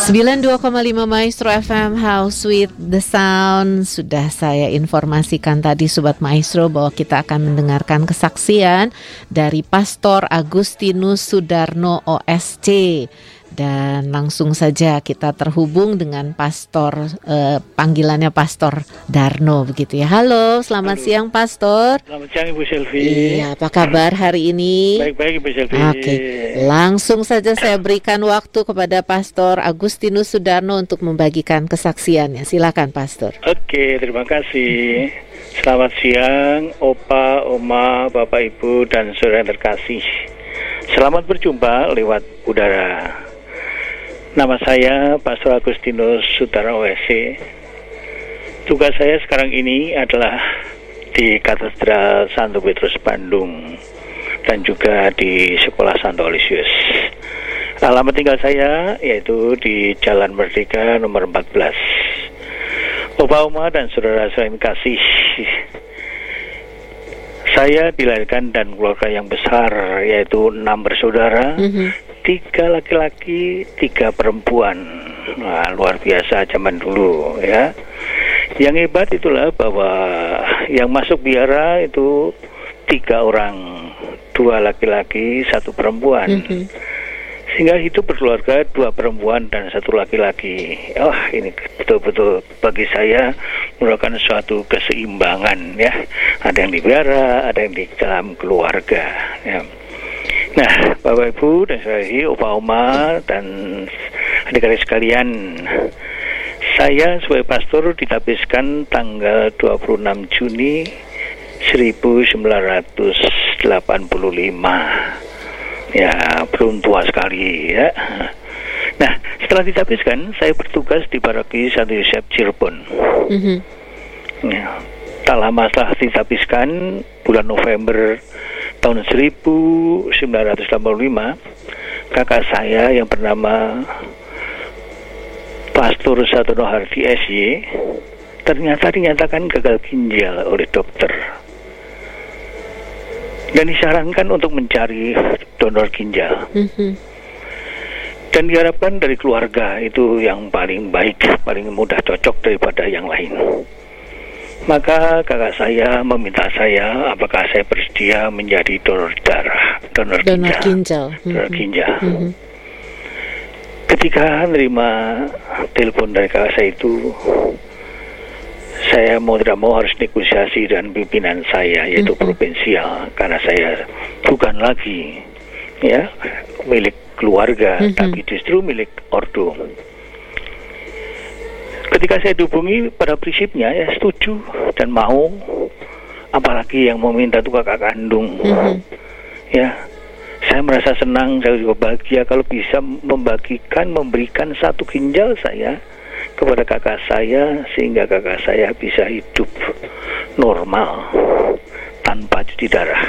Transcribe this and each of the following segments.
92,5 Maestro FM House with the Sound. Sudah saya informasikan tadi Sobat Maestro bahwa kita akan mendengarkan kesaksian dari Pastor Agustinus Sudarno OSC dan langsung saja kita terhubung dengan pastor eh, panggilannya Pastor Darno begitu ya. Halo, selamat Halo. siang Pastor. Selamat siang Ibu Selvi. Iya, apa kabar hari ini? Baik-baik Ibu Selvi. Oke, langsung saja saya berikan waktu kepada Pastor Agustinus Sudarno untuk membagikan kesaksiannya. Silakan Pastor. Oke, terima kasih. Selamat siang, Opa, Oma, Bapak, Ibu, dan saudara yang terkasih. Selamat berjumpa lewat udara. Nama saya Pastor Agustinus Sutara OSC. Tugas saya sekarang ini adalah di Katedral Santo Petrus Bandung dan juga di Sekolah Santo Aloysius. Alamat tinggal saya yaitu di Jalan Merdeka nomor 14. Opa Oma dan saudara-saudara yang kasih saya dilahirkan dan keluarga yang besar yaitu enam bersaudara mm -hmm tiga laki-laki, tiga perempuan. Nah, luar biasa zaman dulu ya. Yang hebat itulah bahwa yang masuk biara itu tiga orang, dua laki-laki, satu perempuan. Mm -hmm. Sehingga hidup berkeluarga dua perempuan dan satu laki-laki. Oh, ini betul-betul bagi saya merupakan suatu keseimbangan ya. Ada yang di biara, ada yang di dalam keluarga. Ya. Nah, Bapak Ibu dan saudari, Opa Oma dan adik-adik sekalian, saya sebagai pastor ditapiskan tanggal 26 Juni 1985. Ya, belum tua sekali ya. Nah, setelah ditapiskan, saya bertugas di paroki Santo Yosef Cirebon. Mm -hmm. ya, tak lama setelah ditapiskan, bulan November tahun 1985 kakak saya yang bernama Pastor Satono Hardi SY ternyata dinyatakan gagal ginjal oleh dokter. Dan disarankan untuk mencari donor ginjal. Mm-hmm. dan diharapkan dari keluarga itu yang paling baik paling mudah cocok daripada yang lain maka kakak saya meminta saya apakah saya bersedia menjadi donor darah, donor, donor ginjal. ginjal. Donor mm-hmm. ginjal. Mm-hmm. Ketika menerima telepon dari kakak saya itu, saya mau tidak mau harus negosiasi dengan pimpinan saya yaitu mm-hmm. provinsial karena saya bukan lagi ya milik keluarga mm-hmm. tapi justru milik ordo ketika saya dihubungi pada prinsipnya ya setuju dan mau. Apalagi yang meminta itu kakak kandung. Mm-hmm. ya saya merasa senang saya juga bahagia kalau bisa membagikan memberikan satu ginjal saya kepada kakak saya sehingga kakak saya bisa hidup normal tanpa cuci darah.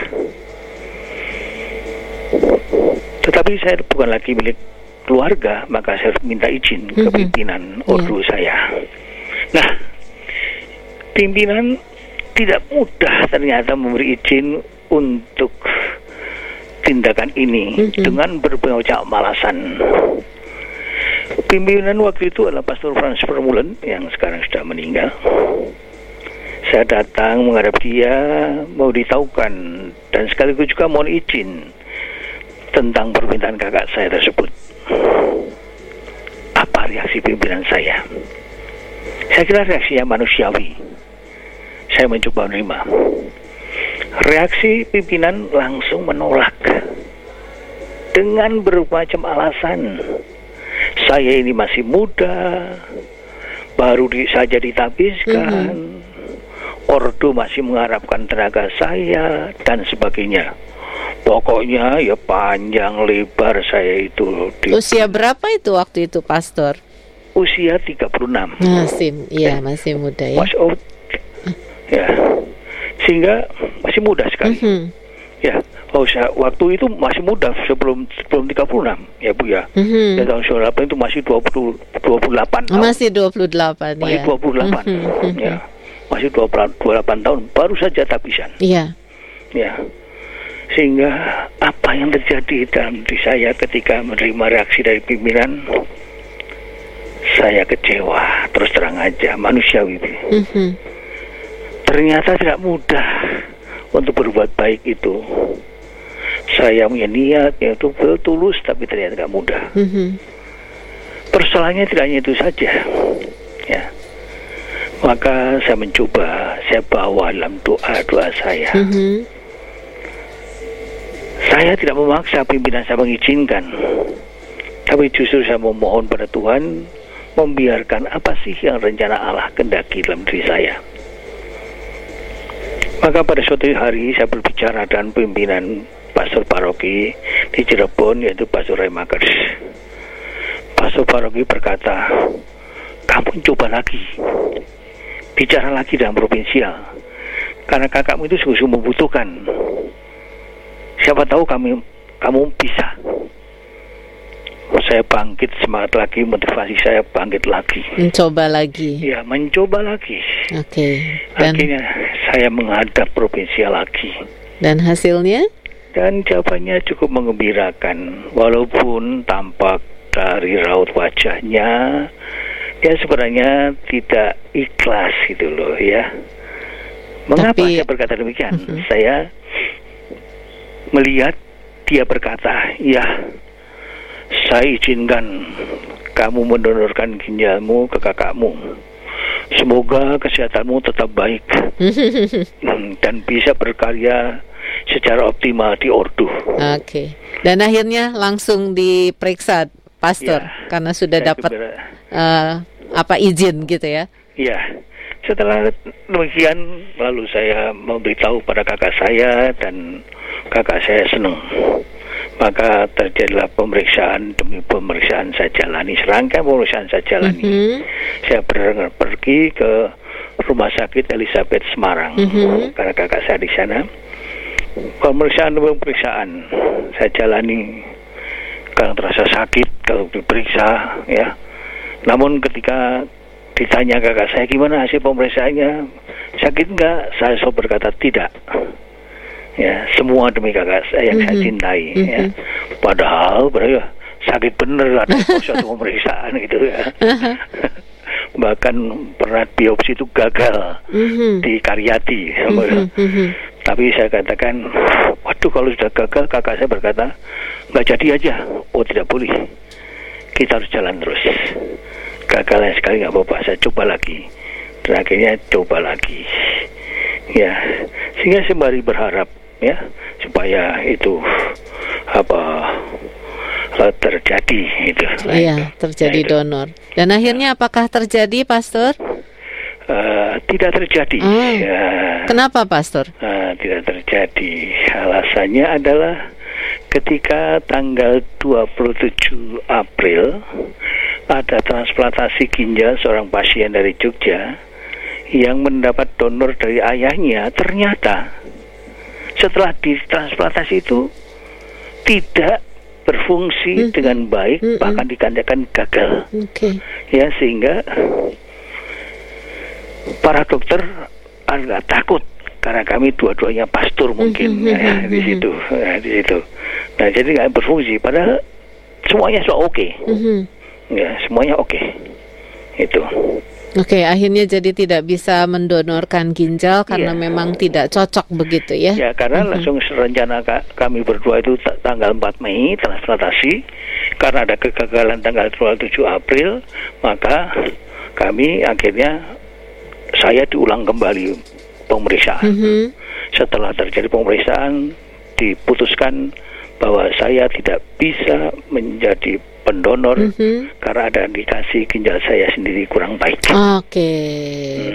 Tetapi saya bukan lagi milik keluarga, maka saya harus minta izin ke pimpinan iya. ordo yeah. saya. Nah, pimpinan tidak mudah ternyata memberi izin untuk tindakan ini mm -hmm. dengan berbagai alasan. Pimpinan waktu itu adalah Pastor Franz Vermulen yang sekarang sudah meninggal. Saya datang menghadap dia, mau ditahukan dan sekaligus juga mohon izin tentang permintaan kakak saya tersebut. Apa reaksi pimpinan saya? Saya kira reaksinya manusiawi. Saya mencoba menerima. Reaksi pimpinan langsung menolak dengan bermacam alasan. Saya ini masih muda, baru di, saja ditabiskan, mm -hmm. ordo masih mengharapkan tenaga saya dan sebagainya. Pokoknya ya panjang lebar saya itu. Di... Usia berapa itu waktu itu, Pastor? Usia 36. Masih, iya eh, masih muda ya. Mas, oh, ya, sehingga masih muda sekali. Mm -hmm. Ya, oh saya waktu itu masih muda sebelum sebelum 36 ya Bu ya. Mm -hmm. Ya tahun 98 itu masih 20 28 tahun. Masih 28 masih ya. 28. Mm -hmm. Ya. Masih 28 tahun baru saja tapisan. Iya. Ya sehingga apa yang terjadi dalam diri saya ketika menerima reaksi dari pimpinan saya kecewa terus terang aja manusiawi Mhm. ternyata tidak mudah untuk berbuat baik itu saya punya niat yaitu betul tulus tapi ternyata tidak mudah Mhm. persoalannya tidak hanya itu saja ya maka saya mencoba saya bawa dalam doa doa saya Mhm. Saya tidak memaksa pimpinan saya mengizinkan. Tapi justru saya memohon pada Tuhan membiarkan apa sih yang rencana Allah kendaki dalam diri saya. Maka pada suatu hari saya berbicara dengan pimpinan pastor paroki di Cirebon yaitu Pastor Remakers Pastor paroki berkata kamu coba lagi. Bicara lagi dalam provinsial. Karena kakakmu itu sungguh-sungguh membutuhkan siapa tahu kami kamu bisa saya bangkit semangat lagi motivasi saya bangkit lagi Mencoba lagi. ya mencoba lagi Oke. Dan akhirnya saya menghadap provinsial lagi dan hasilnya? dan jawabannya cukup mengembirakan walaupun tampak dari raut wajahnya ya sebenarnya tidak ikhlas gitu loh ya mengapa Tapi- saya berkata demikian Mhm. saya melihat dia berkata ya saya izinkan kamu mendonorkan ginjalmu ke kakakmu semoga kesehatanmu tetap baik dan bisa berkarya secara optimal di ordo. Oke. Dan akhirnya langsung diperiksa pastor Ya. karena sudah dapat eh, apa izin gitu ya. Ya, setelah demikian lalu saya memberitahu pada kakak saya dan kakak saya senang. Maka terjadilah pemeriksaan demi pemeriksaan saya jalani serangkaian pemeriksaan saya jalani. Mhm. Saya ber- pergi ke rumah sakit Elizabeth Semarang Mhm. karena kakak saya di sana. Pemeriksaan demi pemeriksaan saya jalani kadang terasa sakit kalau diperiksa ya. Namun ketika ditanya kakak saya gimana hasil pemeriksaannya sakit enggak saya selalu berkata tidak ya semua demi kakak saya yang saya Mhm. cintai ya Mhm. padahal berarti sakit bener ada suatu pemeriksaan gitu ya bahkan pernah biopsi itu gagal Mhm. di Karyati Mhm. Mhm. tapi saya katakan waduh kalau sudah gagal kakak saya berkata nggak jadi aja oh tidak boleh kita harus jalan terus gagal sekali nggak apa-apa saya coba lagi dan akhirnya coba lagi ya sehingga sembari berharap ya supaya itu apa terjadi itu Iya, terjadi Ya, itu. donor. Dan akhirnya apakah terjadi, Pastor? Eh, tidak terjadi Ah. ya Kenapa, Pastor? Eh, tidak terjadi. Alasannya adalah ketika tanggal 27 April ada transplantasi ginjal seorang pasien dari Jogja yang mendapat donor dari ayahnya ternyata setelah ditransplantasi itu tidak berfungsi Mhm. dengan baik Mhm. bahkan dikatakan gagal Oke. ya sehingga para dokter agak takut karena kami dua-duanya pastor mungkin Mhm, ya, di situ ya, di situ nah jadi nggak berfungsi padahal semuanya sudah oke Mhm. Ya semuanya oke itu Oke, akhirnya jadi tidak bisa mendonorkan ginjal karena Iya. memang tidak cocok begitu ya. ya karena Mhm. langsung rencana ka- kami berdua itu ta- tanggal 4 Mei transplantasi karena ada kegagalan tanggal 27 April maka kami akhirnya saya diulang kembali pemeriksaan Mhm. setelah terjadi pemeriksaan diputuskan bahwa saya tidak bisa menjadi pendonor Mhm. karena ada indikasi ginjal saya sendiri kurang baik. Oke,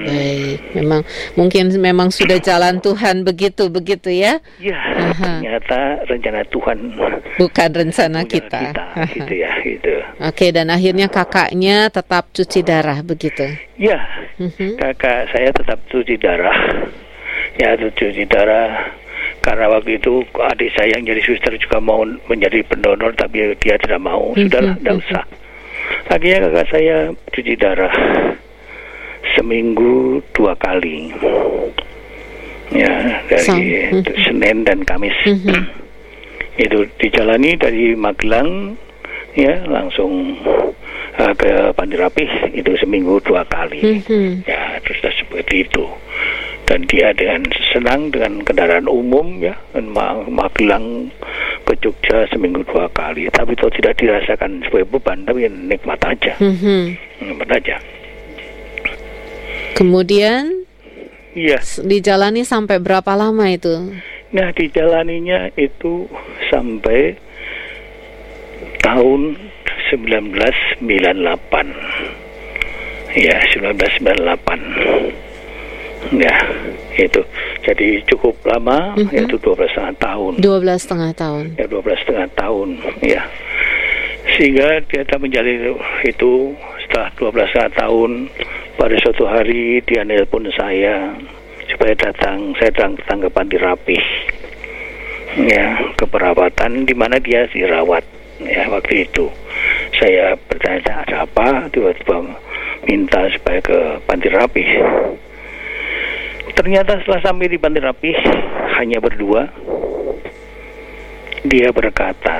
baik. Memang mungkin memang sudah jalan Tuhan begitu begitu ya, Ya, Aha. ternyata rencana Tuhan bukan rencana punya kita. gitu ya, gitu. Oke, dan akhirnya kakaknya tetap cuci darah begitu. Ya, Mhm. kakak saya tetap cuci darah. Ya, cuci darah karena waktu itu adik saya yang jadi suster juga mau menjadi pendonor tapi dia tidak mau. Sudahlah, Mhm, tidak mhm. usah. Akhirnya kakak saya cuci darah seminggu dua kali. Ya, dari mhm. Senin dan Kamis. Itu dijalani dari Magelang ya langsung uh, ke Panti Rapih itu seminggu dua kali. Ya, terus seperti itu. Dan dia dengan senang dengan kendaraan umum ya, dan ma Magelang ke Jogja seminggu dua kali. Tapi itu tidak dirasakan sebagai beban, tapi nikmat aja, Mhm. nikmat aja. Kemudian Iya. dijalani sampai berapa lama itu? Nah, dijalaninya itu sampai tahun 1998. Ya, 1998. Ya, itu. Jadi cukup lama, Mhm. yaitu 12 setengah tahun. 12 setengah tahun. Ya, 12 setengah tahun, ya. Sehingga kita menjalani itu, itu setelah 12 setengah tahun, pada suatu hari dia nelpon saya supaya datang, saya datang, ke Panti Rapih ya ke perawatan di mana dia dirawat ya waktu itu saya bertanya ada apa tiba-tiba minta supaya ke panti rapih ternyata setelah sampai di panti rapih hanya berdua dia berkata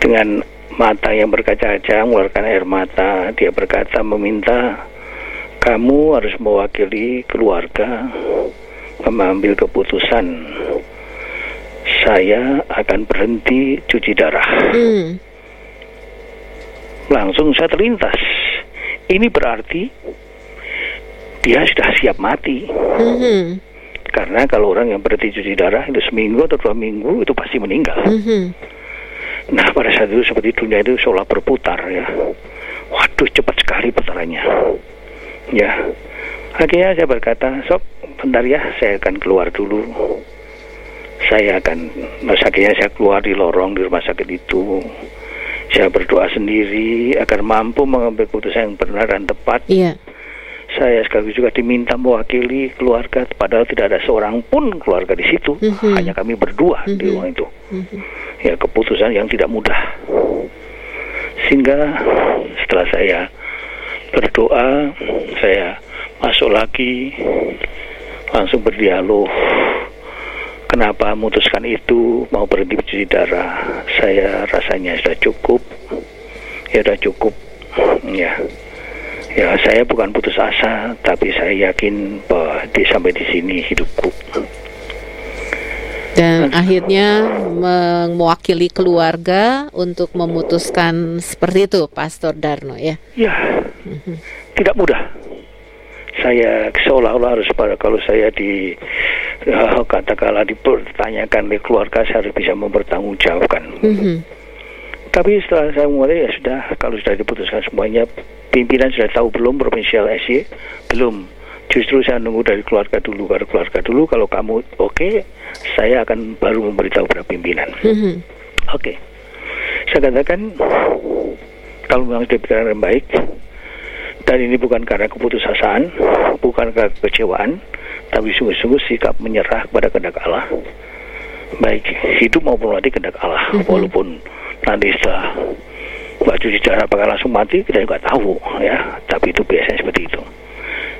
dengan mata yang berkaca-kaca mengeluarkan air mata dia berkata meminta kamu harus mewakili keluarga mengambil keputusan saya akan berhenti cuci darah. Hmm. Langsung saya terlintas. Ini berarti dia sudah siap mati. Mhm. Karena kalau orang yang berhenti cuci darah itu seminggu atau dua minggu itu pasti meninggal. Mhm. Nah pada saat itu seperti dunia itu seolah berputar ya. Waduh cepat sekali putarannya. Ya. Akhirnya saya berkata, sok bentar ya saya akan keluar dulu. Saya akan, nah, akhirnya saya keluar di lorong di rumah sakit itu. Saya berdoa sendiri agar mampu mengambil keputusan yang benar dan tepat. Iya. Saya sekaligus juga diminta mewakili keluarga, padahal tidak ada seorang pun keluarga di situ. Mhm. Hanya kami berdua di Mhm. ruang itu Mhm. ya keputusan yang tidak mudah sehingga setelah saya berdoa saya masuk lagi langsung berdialog kenapa memutuskan itu mau berhenti cuci darah saya rasanya sudah cukup ya sudah cukup ya ya saya bukan putus asa tapi saya yakin bahwa di sampai di sini hidupku Dan akhirnya mewakili keluarga untuk memutuskan seperti itu, Pastor Darno ya. Ya, tidak mudah. Saya seolah-olah harus pada kalau saya di eh, katakanlah dipertanyakan oleh keluarga saya harus bisa mempertanggungjawabkan. Mhm. Tapi setelah saya mulai ya sudah kalau sudah diputuskan semuanya pimpinan sudah tahu belum provinsial SY belum. Justru saya nunggu dari keluarga dulu, baru keluarga dulu. Kalau kamu oke, saya akan baru memberitahu pada pimpinan. Mhm. Oke. Saya katakan kalau memang sudah pikiran yang baik dan ini bukan karena keputusasaan, bukan karena kekecewaan, tapi sungguh-sungguh sikap menyerah kepada kehendak Allah. Baik hidup maupun mati kehendak Allah, Mhm. walaupun nanti setelah baju sejarah apakah langsung mati kita juga tahu ya, tapi itu biasanya seperti itu.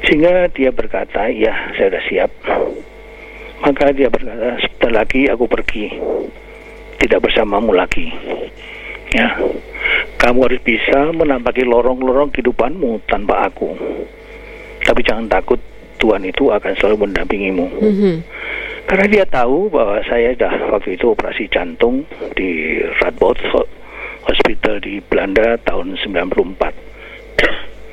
Sehingga dia berkata, ya saya sudah siap. Maka dia berkata, sebentar lagi aku pergi tidak bersamamu lagi. Ya, kamu harus bisa menampaki lorong-lorong kehidupanmu tanpa aku. Tapi jangan takut, Tuhan itu akan selalu mendampingimu. Mhm. Karena dia tahu bahwa saya sudah waktu itu operasi jantung di Radboud Hospital di Belanda tahun 94.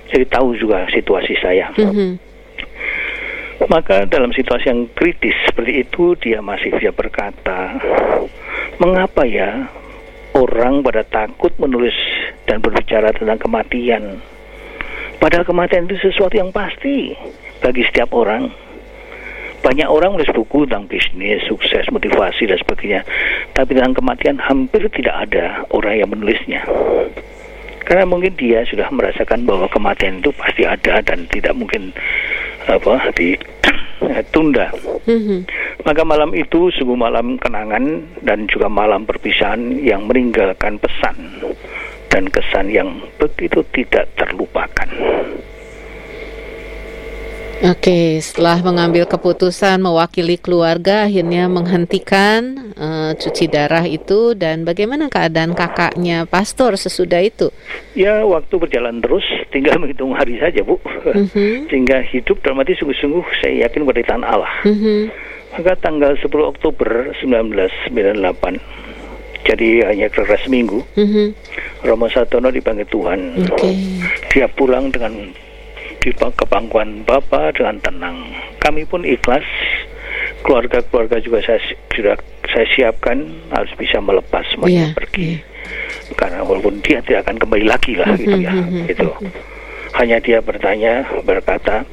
Jadi tahu juga situasi saya. Mhm. Maka dalam situasi yang kritis seperti itu dia masih bisa berkata, mengapa ya orang pada takut menulis dan berbicara tentang kematian? Padahal kematian itu sesuatu yang pasti bagi setiap orang. Banyak orang menulis buku tentang bisnis, sukses, motivasi dan sebagainya. Tapi tentang kematian hampir tidak ada orang yang menulisnya. Karena mungkin dia sudah merasakan bahwa kematian itu pasti ada dan tidak mungkin apa ditunda. Mhm. Maka malam itu sungguh malam kenangan dan juga malam perpisahan yang meninggalkan pesan dan kesan yang begitu tidak terlupakan. Oke, setelah mengambil keputusan mewakili keluarga, akhirnya menghentikan uh, cuci darah itu dan bagaimana keadaan kakaknya pastor sesudah itu? Ya, waktu berjalan terus, tinggal menghitung hari saja, Bu. Uh-huh. Sehingga hidup dalam arti sungguh-sungguh saya yakin berdaitan Allah. Uh-huh. Maka tanggal 10 Oktober 1998, jadi hanya kira seminggu, uh-huh. Romo Satono dipanggil Tuhan. Okay. Dia pulang dengan di kepangkuan Bapak dengan tenang. Kami pun ikhlas, keluarga-keluarga juga saya sudah saya siapkan harus bisa melepas semuanya yeah, pergi. Yeah. Karena walaupun dia tidak akan kembali lagi lah gitu ya, gitu. Hanya dia bertanya berkata,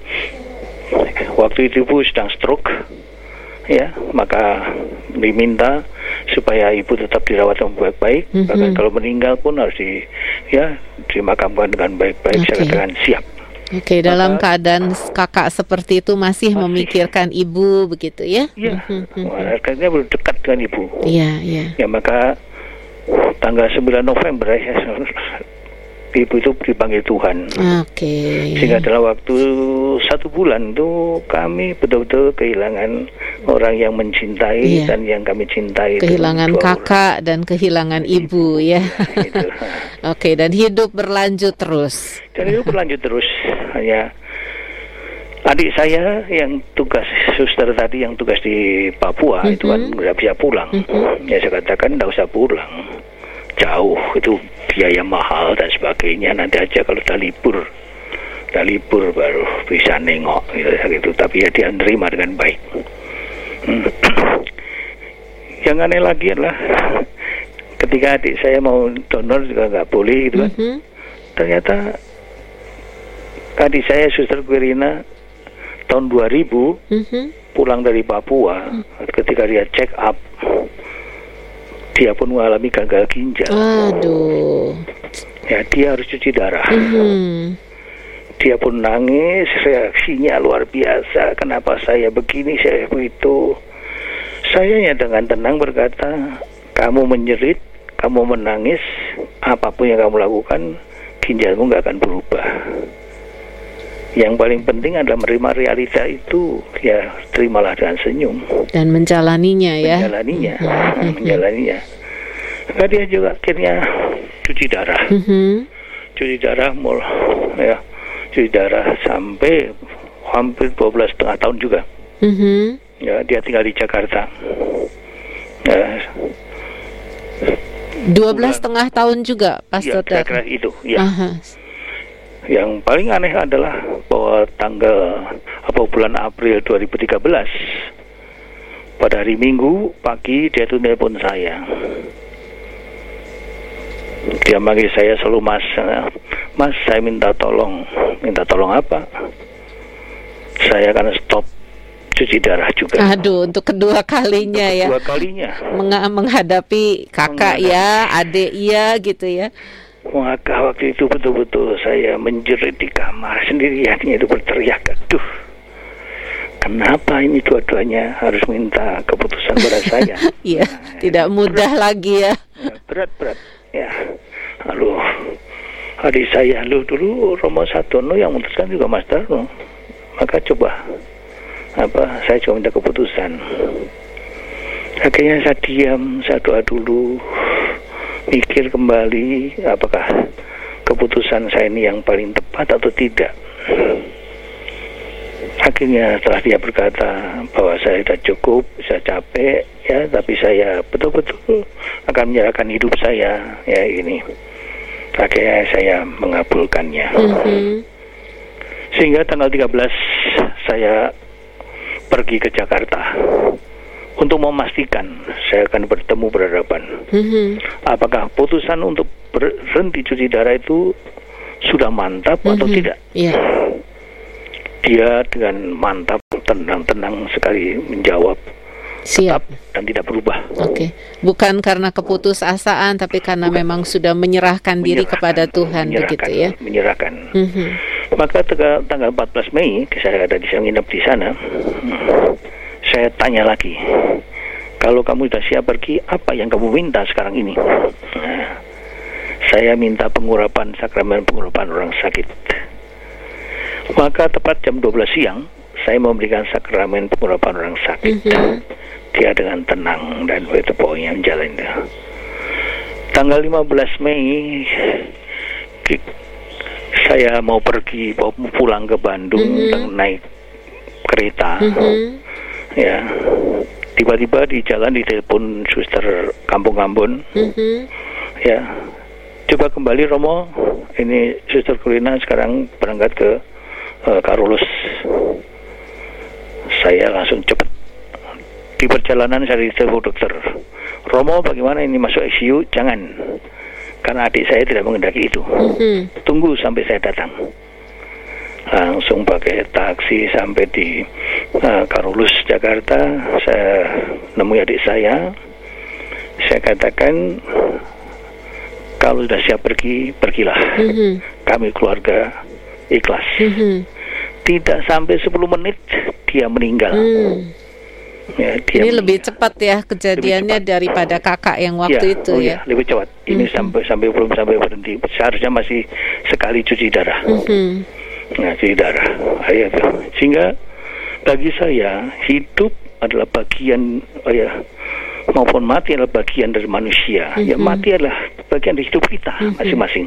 waktu itu ibu sedang stroke, ya maka diminta supaya ibu tetap dirawat dengan baik-baik mm -hmm. bahkan kalau meninggal pun harus di ya dimakamkan dengan baik-baik okay. saya katakan siap Oke, okay, dalam keadaan kakak seperti itu masih, masih memikirkan ibu begitu ya? Iya, mm-hmm. akhirnya belum dekat dengan ibu. Iya, iya. Ya maka tanggal 9 November ya ibu itu dipanggil Tuhan. Oke. Okay. Sehingga dalam waktu satu bulan itu kami betul-betul kehilangan orang yang mencintai iya. dan yang kami cintai. Kehilangan kakak dan kehilangan ibu, ibu ya. Gitu. Oke, okay, dan hidup berlanjut terus. Dan hidup berlanjut terus. Hanya adik saya yang tugas suster tadi yang tugas di Papua mm -hmm. itu kan nggak bisa pulang. Mm -hmm. Ya saya katakan nggak usah pulang jauh itu biaya mahal dan sebagainya nanti aja kalau udah libur udah libur baru bisa nengok gitu, gitu. tapi ya dia nerima dengan baik hmm. yang aneh lagi adalah ketika adik saya mau donor juga nggak boleh gitu kan mm -hmm. ternyata adik saya suster Quirina tahun 2000 mm -hmm. pulang dari Papua mm -hmm. ketika dia check up dia pun mengalami gagal ginjal. Aduh. Ya dia harus cuci darah. Mm-hmm. Dia pun nangis, reaksinya luar biasa. Kenapa saya begini, saya begitu. Saya ya dengan tenang berkata, kamu menjerit, kamu menangis, apa pun yang kamu lakukan, ginjalmu nggak akan berubah. Yang paling penting adalah menerima realita itu, ya terimalah dengan senyum. Dan menjalaninya ya. Menjalaninya, mm-hmm. menjalaninya. Maka dia juga akhirnya cuci darah. Mm -hmm. Cuci darah mul ya, cuci darah sampai hampir 12 setengah tahun juga. Mm -hmm. Ya, dia tinggal di Jakarta. Ya. 12 setengah tahun juga Pastor ya, kira itu ya. Aha. Yang paling aneh adalah bahwa tanggal apa bulan April 2013 pada hari Minggu pagi dia tuh telepon saya dia manggil saya selalu mas mas saya minta tolong minta tolong apa saya akan stop cuci darah juga. Aduh, untuk kedua kalinya untuk ya. Kedua kalinya. Meng menghadapi kakak menghadapi. ya, adik iya gitu ya. Maka waktu itu betul-betul saya menjerit di kamar sendiriannya itu berteriak, aduh. Kenapa ini dua-duanya harus minta keputusan pada saya? Iya, nah, tidak mudah berat, lagi ya. Berat-berat ya. Lalu adik saya lu dulu Romo Satono yang memutuskan juga Mas Darno. Maka coba apa saya cuma minta keputusan. Akhirnya saya diam saya doa dulu mikir kembali apakah keputusan saya ini yang paling tepat atau tidak. Akhirnya setelah dia berkata bahwa saya sudah cukup saya capek ya tapi saya betul-betul akan menyerahkan hidup saya ya ini. Akhirnya saya mengabulkannya. Mm-hmm. sehingga tanggal 13 saya pergi ke Jakarta untuk memastikan saya akan bertemu berhadapan mm-hmm. apakah putusan untuk berhenti cuci darah itu sudah mantap mm-hmm. atau tidak yeah. dia dengan mantap tenang-tenang sekali menjawab Siap. dan tidak berubah. Oke, okay. bukan karena keputusasaan, tapi karena bukan. memang sudah menyerahkan, menyerahkan diri kepada Tuhan, begitu ya? Menyerahkan. Mm-hmm. Maka tanggal, tanggal 14 Mei, saya ada di nginep di sana. Saya tanya lagi, kalau kamu sudah siap pergi, apa yang kamu minta sekarang ini? Nah, saya minta pengurapan sakramen pengurapan orang sakit. Maka tepat jam 12 siang, saya memberikan sakramen pengurapan orang sakit. Mhm. Dia dengan tenang dan begitu pokoknya jalan Tanggal 15 Mei saya mau pergi mau pulang ke Bandung Mhm. dan naik kereta. Mhm. Ya. Tiba-tiba di jalan ditelepon suster Kampung Ambon. Mhm. Ya. Coba kembali Romo. Ini suster Kulina sekarang berangkat ke eh, Karolus. Saya langsung cepat di perjalanan saya ditelepon dokter. Romo bagaimana ini masuk ICU? Jangan. Karena adik saya tidak mengendaki itu. Mhm. Tunggu sampai saya datang. Langsung pakai taksi sampai di eh, Karolus Jakarta. Saya nemui adik saya. Saya katakan kalau sudah siap pergi, pergilah. Mhm. Kami keluarga ikhlas. Mhm. Tidak sampai 10 menit dia meninggal. Hmm. Ya, dia Ini lebih cepat ya kejadiannya cepat. daripada kakak yang waktu Ya, itu oh ya. lebih cepat. Ini Mhm. sampai sampai belum sampai berhenti. Seharusnya masih sekali cuci darah. Mhm. Nah, cuci darah. Ayo, tuh. Sehingga bagi saya hidup adalah bagian oh ya maupun mati adalah bagian dari manusia. Ya Mhm. mati adalah bagian dari hidup kita Mhm. masing-masing.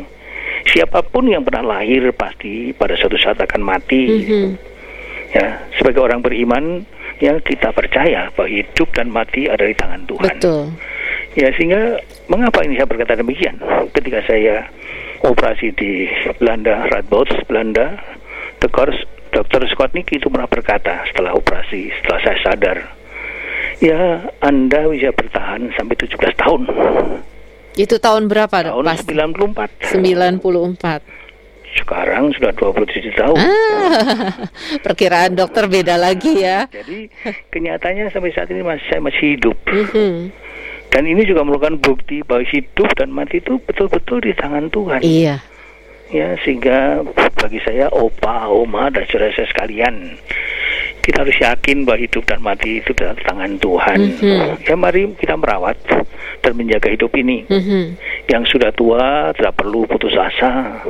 Siapa pun yang pernah lahir pasti pada suatu saat akan mati. Mhm. Ya, sebagai orang beriman ya kita percaya bahwa hidup dan mati ada di tangan Tuhan. Betul. Ya sehingga mengapa ini saya berkata demikian? Ketika saya operasi di Belanda, Radboud, Belanda, dokter Dr. Scott Nick itu pernah berkata setelah operasi, setelah saya sadar, ya Anda bisa bertahan sampai 17 tahun. Itu tahun berapa? Tahun Pas 94. 94. Sekarang sudah 27 tahun. Ah, perkiraan dokter beda lagi ya. Jadi kenyataannya sampai saat ini masih saya masih hidup. Mhm. Dan ini juga merupakan bukti bahwa hidup dan mati itu betul-betul di tangan Tuhan. Iya. Ya, sehingga bagi saya opa, oma, dan saudara sekalian, kita harus yakin bahwa hidup dan mati itu dalam tangan Tuhan. Mhm. Ya, mari kita merawat dan menjaga hidup ini. Mhm. Yang sudah tua tidak perlu putus asa.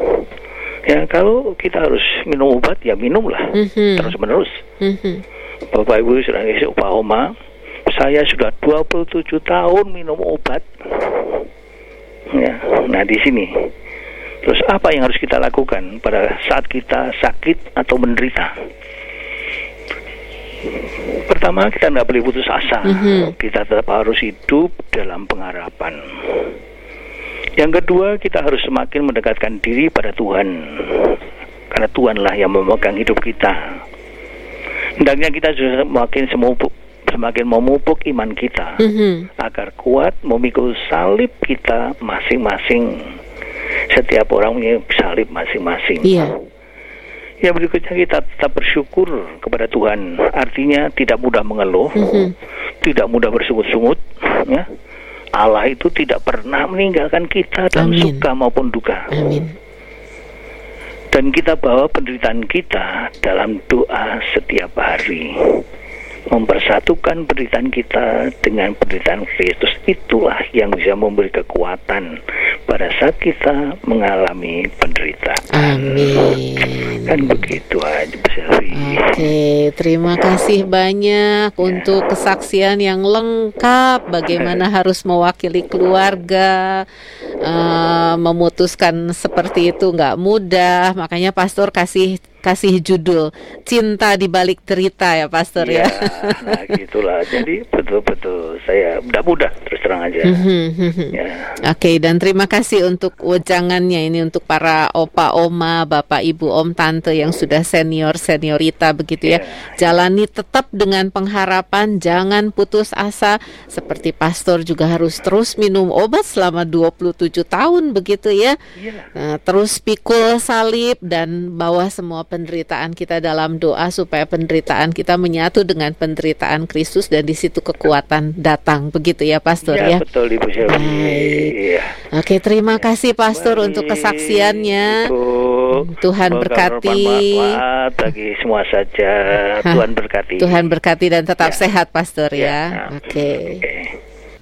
Ya, kalau kita harus minum obat, ya minumlah Mhm. terus menerus. Mhm. Bapak Ibu, saudara isi opa, oma, saya sudah 27 tahun minum obat. Ya, nah di sini. Terus apa yang harus kita lakukan pada saat kita sakit atau menderita? Pertama, kita tidak boleh putus asa. Mhm. Kita tetap harus hidup dalam pengharapan. Yang kedua, kita harus semakin mendekatkan diri pada Tuhan. Karena Tuhanlah yang memegang hidup kita. Hendaknya kita semakin semupuk, semakin memupuk iman kita Mhm. agar kuat memikul salib kita masing-masing. Setiap orang punya salib masing-masing. Iya. Yang berikutnya kita tetap bersyukur kepada Tuhan. Artinya tidak mudah mengeluh, Mhm. tidak mudah bersungut-sungut. Ya. Allah itu tidak pernah meninggalkan kita dalam Amin. suka maupun duka. Amin. Dan kita bawa penderitaan kita dalam doa setiap hari. Mempersatukan penderitaan kita dengan penderitaan Kristus itulah yang bisa memberi kekuatan pada saat kita mengalami penderitaan. Amin. Kan begitu aja, Bu Selvi. Oke, terima kasih banyak untuk kesaksian yang lengkap. Bagaimana harus mewakili keluarga, eh, memutuskan seperti itu nggak mudah. Makanya Pastor kasih kasih judul "Cinta di Balik Derita" ya, Pastor Iya, ya. nah gitulah. Jadi betul-betul saya tidak mudah terus terang aja. Mhm. ya. Oke, dan terima kasih untuk wejangannya ini untuk para opa, oma, bapak, ibu, om, tante yang sudah senior, seniorita begitu ya. Ya. Jalani tetap dengan pengharapan, jangan putus asa. Seperti pastor juga harus terus minum obat selama 27 tahun begitu ya. Iya. Nah, terus pikul salib dan bawa semua penderitaan kita dalam doa supaya penderitaan kita menyatu dengan penderitaan Kristus dan di situ kekuatan datang begitu ya pastor Ya, ya. betul Ibu Selvi. Baik. Iya. Oke, terima kasih Pastor Baik, untuk kesaksiannya. Ibu. Tuhan Semoga berkati. bagi semua saja. Hah, Tuhan berkati. Tuhan berkati dan tetap Ya. sehat Pastor ya. Ya. Oke. Oke.